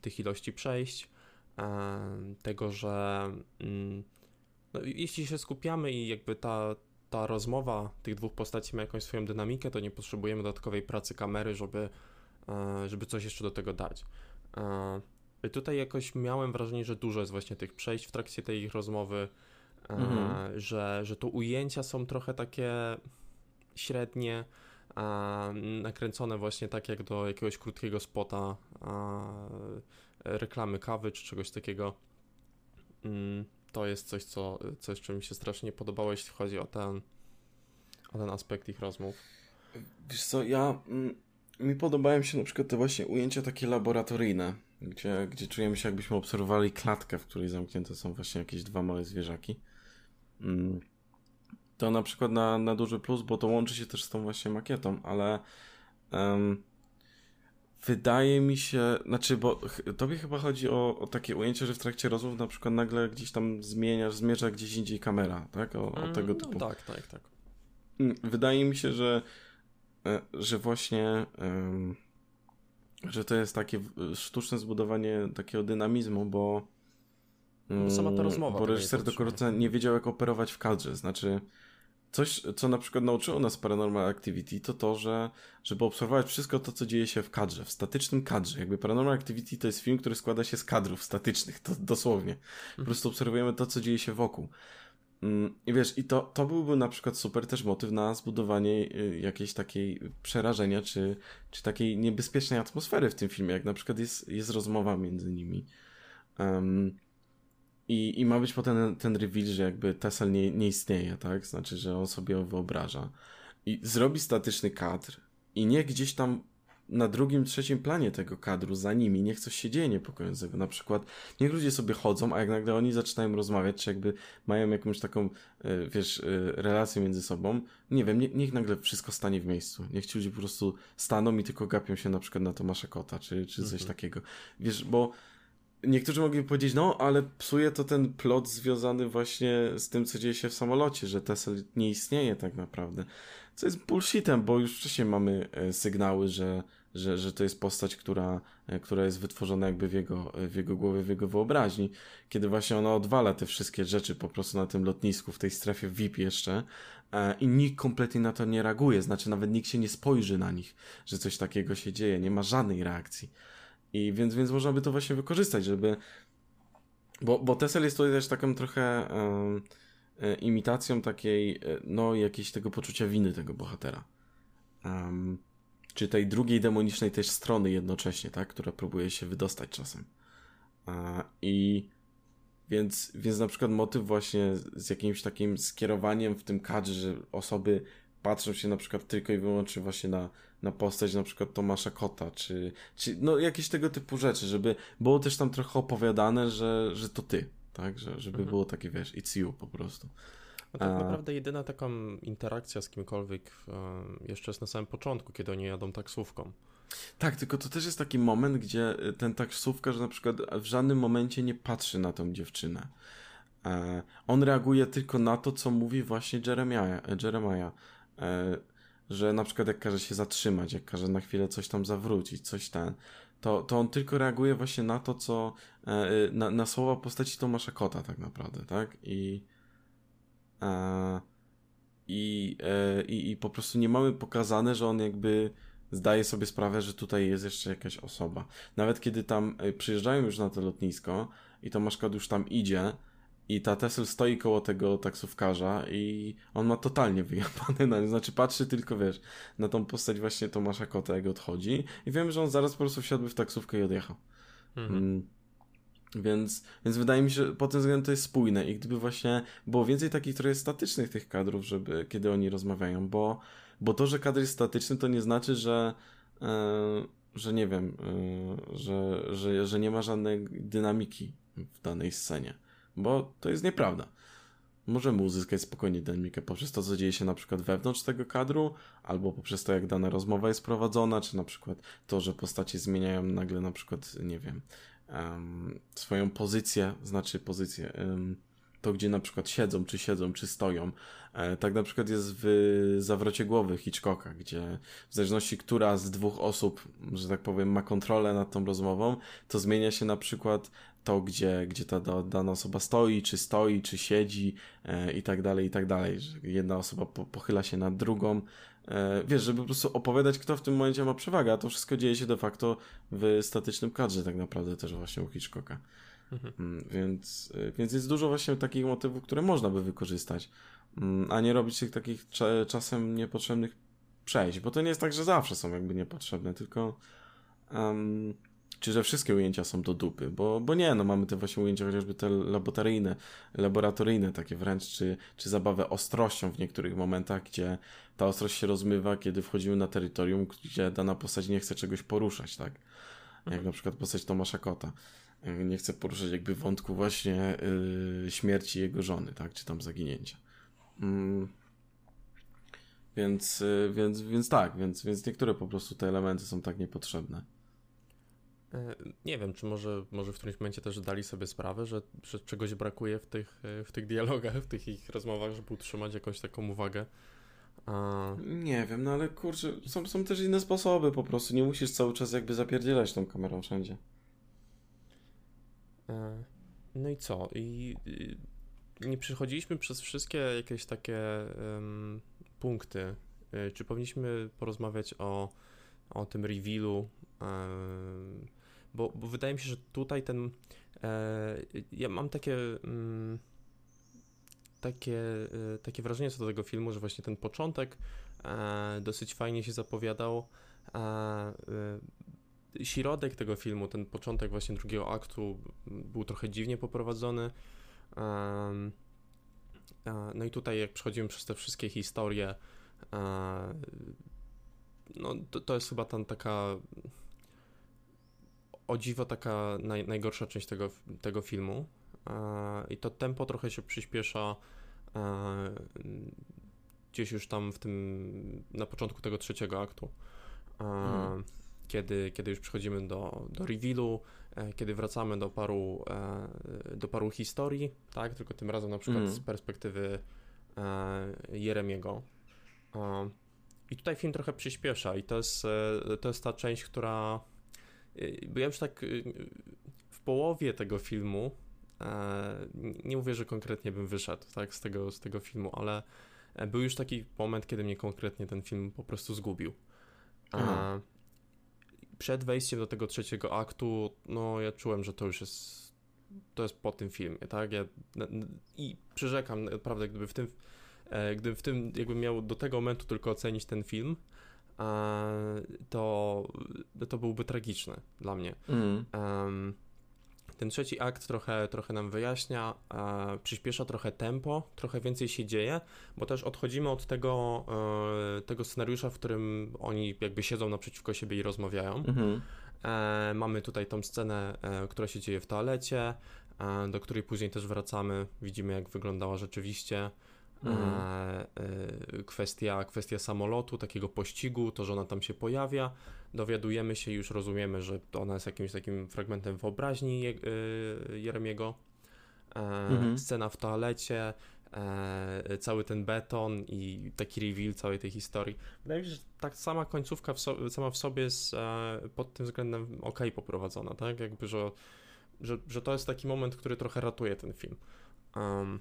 tych ilości przejść, tego, że mm, no, jeśli się skupiamy i jakby ta, ta rozmowa tych dwóch postaci ma jakąś swoją dynamikę, to nie potrzebujemy dodatkowej pracy kamery, żeby, e, żeby coś jeszcze do tego dać. I tutaj jakoś miałem wrażenie, że dużo jest właśnie tych przejść w trakcie tej ich rozmowy, mhm. że, że to ujęcia są trochę takie średnie, nakręcone właśnie tak jak do jakiegoś krótkiego spota reklamy kawy czy czegoś takiego. Mm, to jest coś, co, coś, co mi się strasznie podobało, jeśli chodzi o ten, o ten aspekt ich rozmów. Wiesz co, ja mm, mi podobają się na przykład te właśnie ujęcia takie laboratoryjne, gdzie, gdzie czujemy się jakbyśmy obserwowali klatkę, w której zamknięte są właśnie jakieś dwa małe zwierzaki. Mm to na przykład na, na duży plus, bo to łączy się też z tą właśnie makietą, ale um, wydaje mi się, znaczy, bo tobie chyba chodzi o, o takie ujęcie, że w trakcie rozmów na przykład nagle gdzieś tam zmieniasz, zmierza gdzieś indziej kamera, tak? O, o mm, tego no typu. No, tak, tak, tak. Mm, wydaje mi się, że, e, że właśnie um, że to jest takie sztuczne zbudowanie takiego dynamizmu, bo bo sama ta rozmowa. Bo reżyser do końca nie wiedział, jak operować w kadrze. Znaczy, Coś, co na przykład nauczyło nas Paranormal Activity, to to, że żeby obserwować wszystko to, co dzieje się w kadrze, w statycznym kadrze. Jakby Paranormal Activity to jest film, który składa się z kadrów statycznych, to dosłownie. Po prostu obserwujemy to, co dzieje się wokół. Mm, I wiesz, i to, to byłby na przykład super też motyw na zbudowanie y, jakiejś takiej przerażenia, czy, czy takiej niebezpiecznej atmosfery w tym filmie, jak na przykład jest, jest rozmowa między nimi. Um, i, I ma być potem ten reveal, że jakby Tesla nie, nie istnieje, tak? Znaczy, że on sobie wyobraża. I zrobi statyczny kadr i niech gdzieś tam na drugim, trzecim planie tego kadru za nimi niech coś się dzieje niepokojącego. Na przykład niech ludzie sobie chodzą, a jak nagle oni zaczynają rozmawiać, czy jakby mają jakąś taką, e, wiesz, e, relację między sobą, nie wiem, nie, niech nagle wszystko stanie w miejscu. Niech ci ludzie po prostu staną i tylko gapią się na przykład na Tomasza Kota, czy, czy coś mhm. takiego. Wiesz, bo niektórzy mogliby powiedzieć, no ale psuje to ten plot związany właśnie z tym, co dzieje się w samolocie, że Tesla nie istnieje tak naprawdę. Co jest bullshitem, bo już wcześniej mamy e, sygnały, że, że, że to jest postać, która, e, która jest wytworzona jakby w jego, w jego głowie, w jego wyobraźni, kiedy właśnie ona odwala te wszystkie rzeczy po prostu na tym lotnisku, w tej strefie VIP jeszcze e, i nikt kompletnie na to nie reaguje, znaczy nawet nikt się nie spojrzy na nich, że coś takiego się dzieje, nie ma żadnej reakcji. I więc, więc można by to właśnie wykorzystać, żeby. Bo, bo Tesla jest tutaj też taką trochę um, imitacją takiej, e, no, jakiejś tego poczucia winy tego bohatera. Um, czy tej drugiej demonicznej też strony jednocześnie, tak, która próbuje się wydostać czasem. Uh, I więc, więc na przykład motyw właśnie z jakimś takim skierowaniem w tym kadrze, że osoby patrzą się na przykład tylko i wyłącznie właśnie na, na postać na przykład Tomasza Kota, czy, czy no jakieś tego typu rzeczy, żeby było też tam trochę opowiadane, że, że to ty, tak, że, żeby mhm. było takie, wiesz, it's you po prostu. No tak naprawdę jedyna taką interakcja z kimkolwiek jeszcze jest na samym początku, kiedy oni jadą taksówką. Tak, tylko to też jest taki moment, gdzie y, ten taksówkarz na przykład w żadnym momencie nie patrzy na tą dziewczynę. E, on reaguje tylko na to, co mówi właśnie Jeremiah, Jeremiah e, że na przykład jak każe się zatrzymać, jak każe na chwilę coś tam zawrócić, coś ten, to, to on tylko reaguje właśnie na to, co e, na, na słowa postaci Tomasza Kota tak naprawdę, tak? I i, i, i po prostu nie mamy pokazane, że on jakby zdaje sobie sprawę, że tutaj jest jeszcze jakaś osoba. Nawet kiedy tam przyjeżdżają już na to lotnisko i Tomasz Kot już tam idzie, i ta Tesla stoi koło tego taksówkarza i on ma totalnie wyjebane na Znaczy patrzy tylko, wiesz, na tą postać właśnie Tomasza Kota, jak odchodzi i wiem, że on zaraz po prostu wsiadłby w taksówkę i odjechał. Mhm. Mm. Więc, więc wydaje mi się, że pod tym względem to jest spójne i gdyby właśnie było więcej takich trochę statycznych tych kadrów, żeby, kiedy oni rozmawiają, bo, bo to, że kadr jest statyczny, to nie znaczy, że e, że nie wiem, e, że, że, że nie ma żadnej dynamiki w danej scenie bo to jest nieprawda. Możemy uzyskać spokojnie dynamikę poprzez to, co dzieje się na przykład wewnątrz tego kadru, albo poprzez to, jak dana rozmowa jest prowadzona, czy na przykład to, że postacie zmieniają nagle na przykład, nie wiem, um, swoją pozycję, znaczy pozycję, um, to gdzie na przykład siedzą, czy siedzą, czy stoją. E, tak na przykład jest w zawrocie głowy Hitchcocka, gdzie w zależności która z dwóch osób, że tak powiem, ma kontrolę nad tą rozmową, to zmienia się na przykład to, gdzie, gdzie ta dana osoba stoi, czy stoi, czy siedzi e, i tak dalej, i tak dalej. Jedna osoba po, pochyla się nad drugą. E, wiesz, żeby po prostu opowiadać, kto w tym momencie ma przewagę, a to wszystko dzieje się de facto w statycznym kadrze, tak naprawdę też właśnie u Hitchcocka. Mhm. Mm, więc, e, więc jest dużo właśnie takich motywów, które można by wykorzystać, mm, a nie robić tych takich cza czasem niepotrzebnych przejść, bo to nie jest tak, że zawsze są jakby niepotrzebne, tylko um, czy że wszystkie ujęcia są do dupy, bo, bo nie, no mamy te właśnie ujęcia chociażby te laboratoryjne, laboratoryjne takie wręcz, czy, czy zabawę ostrością w niektórych momentach, gdzie ta ostrość się rozmywa, kiedy wchodzimy na terytorium, gdzie dana postać nie chce czegoś poruszać, tak? Jak na przykład postać Tomasza Kota. Nie chce poruszać jakby wątku właśnie yy, śmierci jego żony, tak? Czy tam zaginięcia. Mm. Więc, yy, więc, więc tak, więc, więc niektóre po prostu te elementy są tak niepotrzebne. E, nie wiem, czy może, może w którymś momencie też dali sobie sprawę, że, że czegoś brakuje w tych, e, w tych dialogach, w tych ich rozmowach, żeby utrzymać jakąś taką uwagę. A... Nie wiem, no ale kurczę, są, są też inne sposoby po prostu. Nie musisz cały czas jakby zapierdzielać tą kamerą wszędzie. E, no i co? I, i nie przechodziliśmy przez wszystkie jakieś takie um, punkty. Czy powinniśmy porozmawiać o, o tym revealu um, bo, bo wydaje mi się, że tutaj ten. E, ja mam takie. Mm, takie, e, takie wrażenie co do tego filmu, że właśnie ten początek e, dosyć fajnie się zapowiadał. E, środek tego filmu, ten początek właśnie drugiego aktu był trochę dziwnie poprowadzony. No i tutaj jak przechodzimy przez te wszystkie historie, no to, to jest chyba tam taka o dziwo taka naj, najgorsza część tego, tego filmu. E, I to tempo trochę się przyspiesza e, gdzieś już tam w tym, na początku tego trzeciego aktu. E, mhm. Kiedy, kiedy już przechodzimy do, do revealu, kiedy wracamy do paru, do paru historii, tak, tylko tym razem na przykład mhm. z perspektywy Jeremiego. I tutaj film trochę przyspiesza i to jest, to jest ta część, która Y, bo ja już tak y, w połowie tego filmu, e, nie mówię, że konkretnie bym wyszedł tak, z, tego, z tego filmu, ale e, był już taki moment, kiedy mnie konkretnie ten film po prostu zgubił. E, przed wejściem do tego trzeciego aktu, no ja czułem, że to już jest to jest po tym filmie, tak? Ja, I przyrzekam, naprawdę, gdyby w tym gdybym w tym, jakbym miał do tego momentu tylko ocenić ten film, to, to byłby tragiczny dla mnie. Mm. ten trzeci akt trochę, trochę nam wyjaśnia, przyspiesza trochę tempo, trochę więcej się dzieje, bo też odchodzimy od tego, e, tego scenariusza, w którym oni jakby siedzą naprzeciwko siebie i rozmawiają. Mm-hmm. mamy tutaj tą scenę, e, która się dzieje w toalecie, do której później też wracamy, widzimy jak wyglądała rzeczywiście Mhm. Kwestia, kwestia samolotu, takiego pościgu, to, że ona tam się pojawia. Dowiadujemy się, już rozumiemy, że ona jest jakimś takim fragmentem wyobraźni Jeremiego. Mhm. Scena w toalecie, e, cały ten beton i taki reveal całej tej historii. Wydaje mi się, że tak sama końcówka w so, sama w sobie jest e, pod tym względem ok poprowadzona, tak? Jakby, że, że, że to jest taki moment, który trochę ratuje ten film. Um.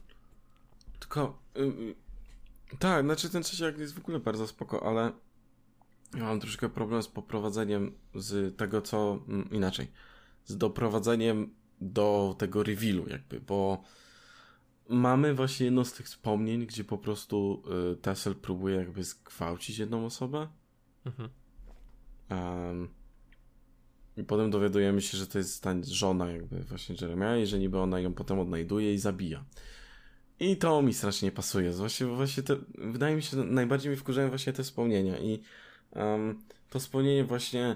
Tylko y, y, tak, znaczy ten trzeci jest w ogóle bardzo spoko, ale ja mam troszkę problem z poprowadzeniem z tego, co inaczej, z doprowadzeniem do tego revealu jakby, bo mamy właśnie jedno z tych wspomnień, gdzie po prostu y, Tessel próbuje jakby zgwałcić jedną osobę. Mhm. Um, I potem dowiadujemy się, że to jest ta żona jakby właśnie Jeremiah i że niby ona ją potem odnajduje i zabija. I to mi strasznie pasuje. Właśnie, właśnie te, wydaje mi się, najbardziej mi wkurzają właśnie te wspomnienia i um, to wspomnienie właśnie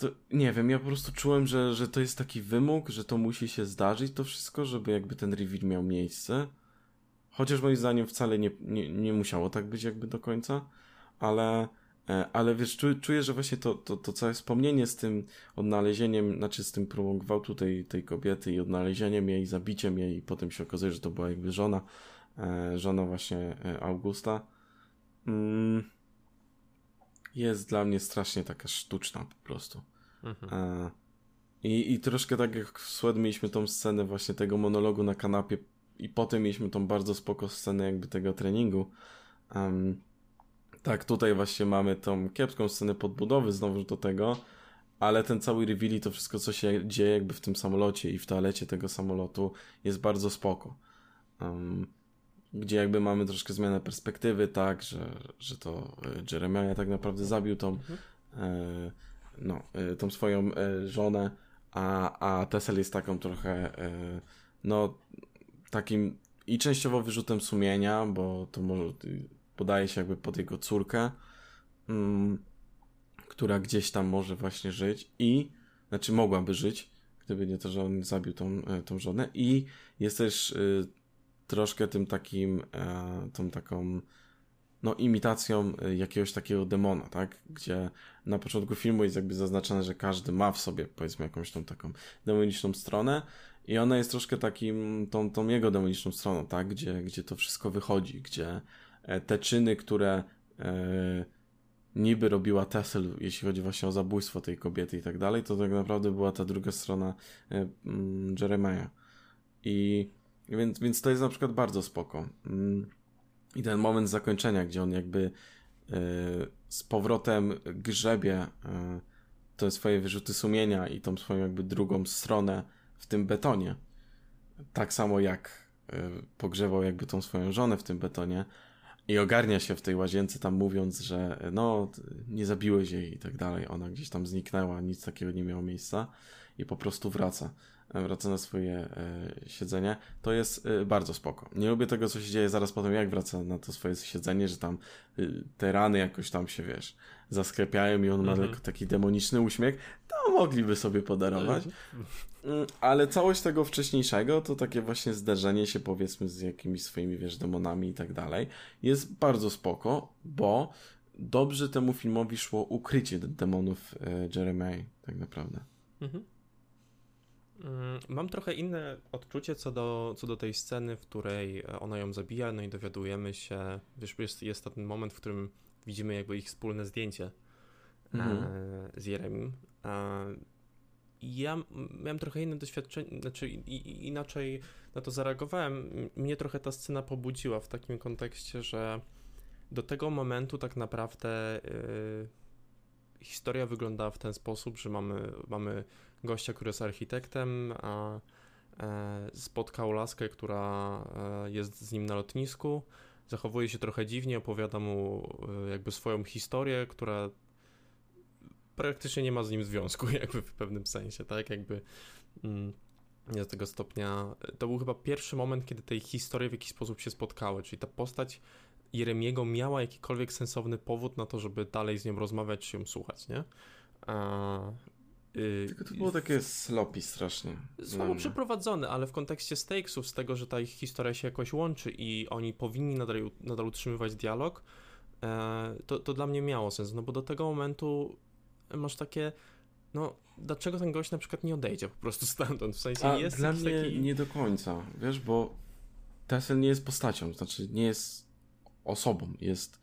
to nie wiem, ja po prostu czułem, że, że to jest taki wymóg, że to musi się zdarzyć to wszystko, żeby jakby ten reveal miał miejsce. Chociaż moim zdaniem wcale nie, nie, nie musiało tak być jakby do końca, ale, ale wiesz, czuję, czuję że właśnie to, to, to całe wspomnienie z tym odnalezieniem, znaczy z tym próbą gwałtu tej, tej kobiety i odnalezieniem jej, zabiciem jej i potem się okazuje, że to była jakby żona, e, żona właśnie e, Augusta. Mm jest dla mnie strasznie taka sztuczna po prostu. Mhm. E, i, I troszkę tak jak w Sweat mieliśmy tą scenę właśnie tego monologu na kanapie i potem mieliśmy tą bardzo spoko scenę jakby tego treningu. Um, tak, tutaj właśnie mamy tą kiepską scenę podbudowy znowu do tego, ale ten cały reveal i to wszystko, co się dzieje jakby w tym samolocie i w toalecie tego samolotu jest bardzo spoko. Um, gdzie jakby mamy troszkę zmianę perspektywy, tak, że, że to e, Jeremiah tak naprawdę zabił tą, mhm. e, no, e, tą swoją e, żonę, a, a Tessel jest taką trochę, e, no, takim i częściowo wyrzutem sumienia, bo to może podaje się jakby pod jego córkę, mm, która gdzieś tam może właśnie żyć i, znaczy mogłaby żyć, gdyby nie to, że on zabił tą, e, tą żonę i jest też troszkę tym takim, e, tą taką no, imitacją jakiegoś takiego demona, tak? Gdzie na początku filmu jest jakby zaznaczone, że każdy ma w sobie, powiedzmy, jakąś tą taką demoniczną stronę i ona jest troszkę takim, tą, tą jego demoniczną stroną, tak? Gdzie, gdzie to wszystko wychodzi, gdzie te czyny, które e, niby robiła Tessel, jeśli chodzi właśnie o zabójstwo tej kobiety i tak dalej, to tak naprawdę była ta druga strona e, mm, Jeremiah. I więc, więc to jest na przykład bardzo spoko. Mm. I ten moment zakończenia, gdzie on jakby e, z powrotem grzebie e, te swoje wyrzuty sumienia i tą swoją jakby drugą stronę w tym betonie. Tak samo jak e, pogrzebał jakby tą swoją żonę w tym betonie i ogarnia się w tej łazience tam mówiąc, że no nie zabiłeś jej i tak dalej. Ona gdzieś tam zniknęła, nic takiego nie miało miejsca i po prostu wraca wraca na swoje e, siedzenie, to jest e, bardzo spoko. Nie lubię tego, co się dzieje zaraz po tym, jak wraca na to swoje siedzenie, że tam y, te rany jakoś tam się, wiesz, zasklepiają i on ma mhm. taki demoniczny uśmiech, to mogliby sobie podarować. Mm, ale całość tego wcześniejszego, to takie właśnie zderzenie się powiedzmy z jakimiś swoimi, wiesz, demonami i tak dalej, jest bardzo spoko, bo dobrze temu filmowi szło ukrycie demonów e, Jeremy, tak naprawdę. Mhm. Mm, mam trochę inne odczucie co do, co do tej sceny, w której ona ją zabija, no i dowiadujemy się, wiesz, jest, jest ten moment, w którym widzimy jakby ich wspólne zdjęcie mhm. e, z Jeremim. E, ja miałem trochę inne doświadczenie, znaczy inaczej na to zareagowałem. Mnie trochę ta scena pobudziła w takim kontekście, że do tego momentu tak naprawdę y, historia wyglądała w ten sposób, że mamy, mamy gościa, który jest architektem, a e, spotkał laskę, która jest z nim na lotnisku, zachowuje się trochę dziwnie, opowiada mu e, jakby swoją historię, która praktycznie nie ma z nim związku, jakby w pewnym sensie, tak, jakby mm, do tego stopnia, to był chyba pierwszy moment, kiedy te historie w jakiś sposób się spotkały, czyli ta postać Jeremiego miała jakikolwiek sensowny powód na to, żeby dalej z nią rozmawiać ją słuchać, nie? Yy, Tylko to było takie sloppy strasznie. Słabo przeprowadzone, ale w kontekście stakesów, z tego, że ta ich historia się jakoś łączy i oni powinni nadal, nadal utrzymywać dialog, e, to, to dla mnie miało sens, no bo do tego momentu masz takie, no dlaczego ten gość na przykład nie odejdzie po prostu stamtąd, w sensie A jest dla mnie taki... nie do końca, wiesz, bo Tessel nie jest postacią, znaczy nie jest osobą, jest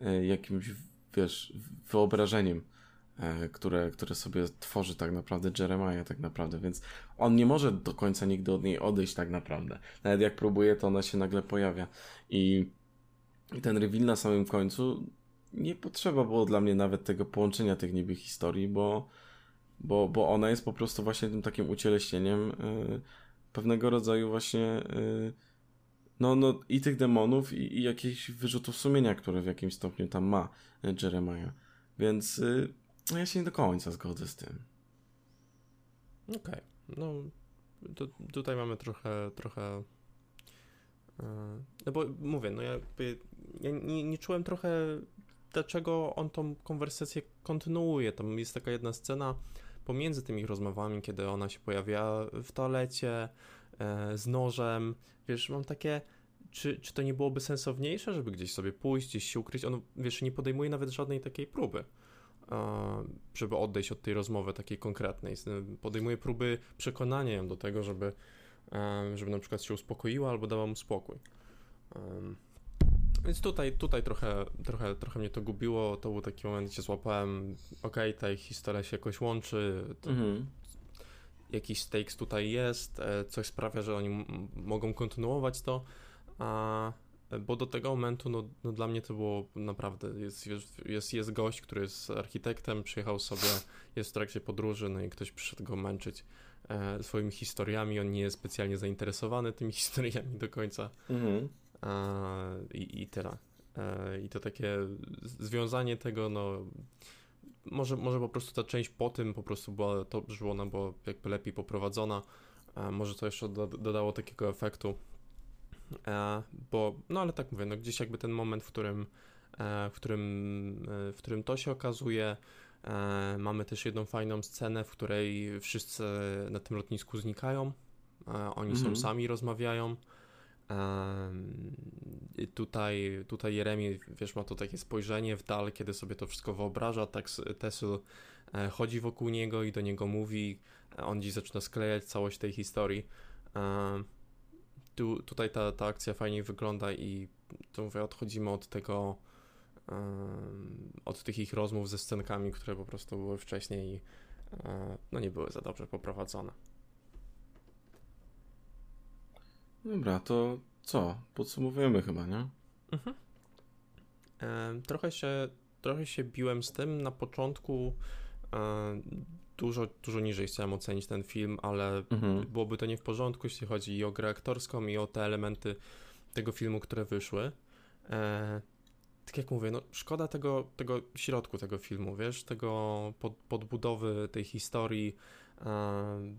e, jakimś, wiesz, wyobrażeniem które, które sobie tworzy tak naprawdę Jeremiah tak naprawdę, więc on nie może do końca nigdy od niej odejść tak naprawdę. Nawet jak próbuje, to ona się nagle pojawia i, i ten reveal na samym końcu nie potrzeba było dla mnie nawet tego połączenia tych niby historii, bo, bo, bo ona jest po prostu właśnie tym takim ucieleśnieniem yy, pewnego rodzaju właśnie yy, no, no i tych demonów i, i jakichś wyrzutów sumienia, które w jakimś stopniu tam ma Jeremiah. Więc yy, no ja się nie do końca zgodzę z tym. Okej, okay. no tutaj mamy trochę, trochę yy, no bo mówię, no ja, ja nie, nie czułem trochę dlaczego on tą konwersację kontynuuje. Tam jest taka jedna scena pomiędzy tymi rozmowami, kiedy ona się pojawia w toalecie e, z nożem. Wiesz, mam takie, czy, czy to nie byłoby sensowniejsze, żeby gdzieś sobie pójść, gdzieś się ukryć? On, wiesz, nie podejmuje nawet żadnej takiej próby żeby odejść od tej rozmowy takiej konkretnej. Podejmuje próby przekonania ją do tego, żeby, żeby na przykład się uspokoiła albo dała mu spokój. Więc tutaj, tutaj trochę, trochę, trochę mnie to gubiło. To był taki moment, gdzie złapałem, okej, okay, ta ich historia się jakoś łączy. Mhm. Jakiś stakes tutaj jest, e, coś sprawia, że oni mogą kontynuować to. A bo do tego momentu, no, no dla mnie to było naprawdę, jest, jest, jest gość, który jest architektem, przyjechał sobie, jest w trakcie podróży, no i ktoś przyszedł go męczyć e, swoimi historiami, on nie jest specjalnie zainteresowany tymi historiami do końca mhm. e, i, i tyle. E, I to takie związanie tego, no może, może po prostu ta część po tym po prostu była, to, że ona była jakby lepiej poprowadzona, może to jeszcze dodało takiego efektu, E, bo, no ale tak mówię, no gdzieś jakby ten moment, w którym, e, w którym, e, w którym to się okazuje, mamy też jedną fajną scenę, w której wszyscy na tym lotnisku znikają, oni mhm. są sami, rozmawiają, i tutaj, tutaj Jeremi, wiesz, ma to takie spojrzenie w dal, kiedy sobie to wszystko wyobraża, tak Tesla chodzi wokół niego i do niego mówi, on dziś zaczyna sklejać całość tej historii tu, tutaj ta, ta akcja fajnie wygląda i to mówię, odchodzimy od tego, um, od tych ich rozmów ze scenkami, które po prostu były wcześniej i um, no nie były za dobrze poprowadzone. Dobra, to co? Podsumowujemy chyba, nie? Mhm. Trochę się, trochę się biłem z tym na początku dużo, dużo niżej chciałem ocenić ten film, ale mhm. byłoby to nie w porządku, jeśli chodzi i o grę aktorską, i o te elementy tego filmu, które wyszły. E, tak jak mówię, no szkoda tego, tego środku tego filmu, wiesz, tego pod, podbudowy tej historii, e,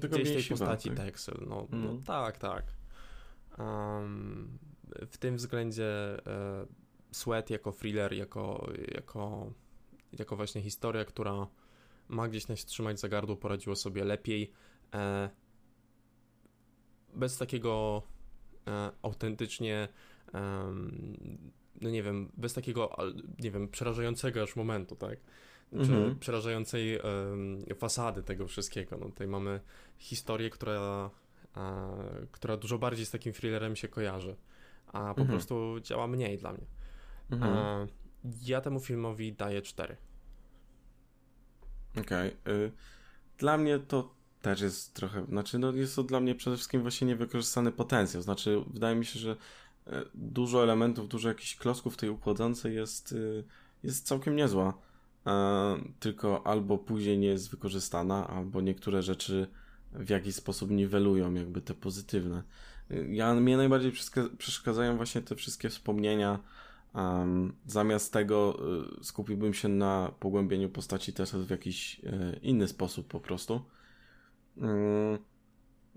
tego gdzieś tej postaci tak? Texel, no, no mhm. no tak, tak. Um, w tym względzie e, Sweat jako thriller, jako, jako, jako właśnie historia, która ma gdzieś nas trzymać za gardło, poradziło sobie lepiej. E, bez takiego e, autentycznie, no nie wiem, bez takiego, nie wiem, przerażającego aż momentu, tak? Znaczy, mhm. przerażającej fasady tego wszystkiego. No tutaj mamy historię, która, która dużo bardziej z takim thrillerem się kojarzy, a po mhm. prostu działa mniej dla mnie. Mhm. ja temu filmowi daję 4. Okej. Okay. Dla mnie to też jest trochę, znaczy no jest to dla mnie przede wszystkim właśnie niewykorzystany potencjał. Znaczy wydaje mi się, że e, dużo elementów, dużo jakichś klocków tej układance jest, y, jest całkiem niezła. E, tylko albo później nie jest wykorzystana, albo niektóre rzeczy w jakiś sposób niwelują jakby te pozytywne. Y, ja, mnie najbardziej przeszkadzają właśnie te wszystkie wspomnienia Um, zamiast tego y, skupiłbym się na pogłębieniu postaci Tessa w jakiś y, inny sposób po prostu. Y,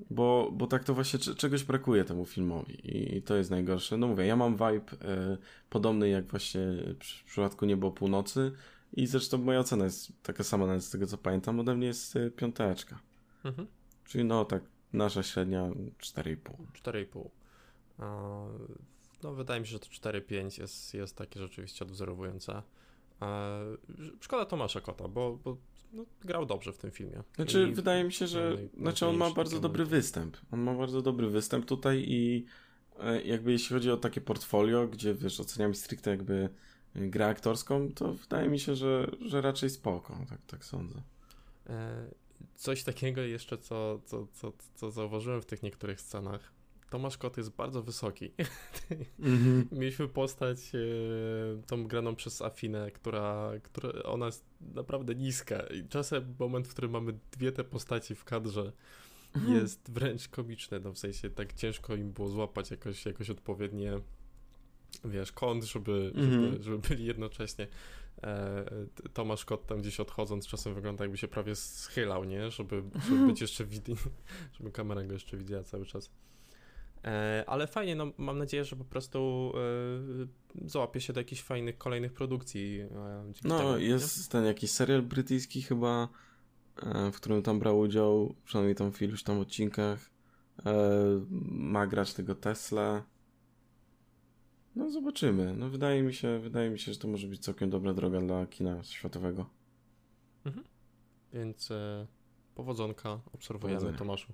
bo, bo tak to właśnie czegoś brakuje temu filmowi i, i to jest najgorsze. No mówię, ja mam vibe podobny jak właśnie w przypadku Niebo Północy, I zresztą moja ocena jest taka sama, nawet z tego co pamiętam, ode mnie jest y, piąteczka. Mhm. Czyli no tak, nasza średnia 4,5. 4,5. No, wydaje mi się, że to 4,5 jest, jest takie rzeczywiście odwzorowujące. Szkoda Tomasza Kota, bo, bo no, grał dobrze w tym filmie. Znaczy, I wydaje mi się, że znaczy on ma bardzo dobry występ. On ma bardzo dobry występ tutaj i e, jakby jeśli chodzi o takie portfolio, gdzie wiesz, oceniamy stricte jakby grę aktorską, to wydaje mi się, że, że raczej spoko, tak, tak sądzę. E, coś takiego jeszcze, co, co, co, co zauważyłem w tych niektórych scenach, Tomasz Kot jest bardzo wysoki. Mm-hmm. Mieliśmy postać e, tą graną przez Afinę, która, która ona jest naprawdę niska i czasem moment, w którym mamy dwie te postaci w kadrze mm-hmm. jest wręcz komiczny, no w sensie tak ciężko im było złapać jakoś, jakoś odpowiednie wiesz, kąt, żeby, mm-hmm. żeby, żeby byli jednocześnie e, Tomasz Kot tam gdzieś odchodząc czasem wygląda jakby się prawie schylał, nie? Żeby, żeby być jeszcze widny, żeby kamera go jeszcze widziała cały czas. E, ale fajnie, no mam nadzieję, że po prostu e, załapie się do jakichś fajnych kolejnych produkcji. E, no, temu, jest nie? ten jakiś serial brytyjski chyba, w którym tam brał udział, przynajmniej tam w iluś tam odcinkach. Ma grać tego Tesla. No zobaczymy. No wydaje mi się, wydaje mi się, że to może być całkiem dobra droga dla kina światowego. Mhm. Więc powodzonka obserwujemy Powodzenia. Tomaszu.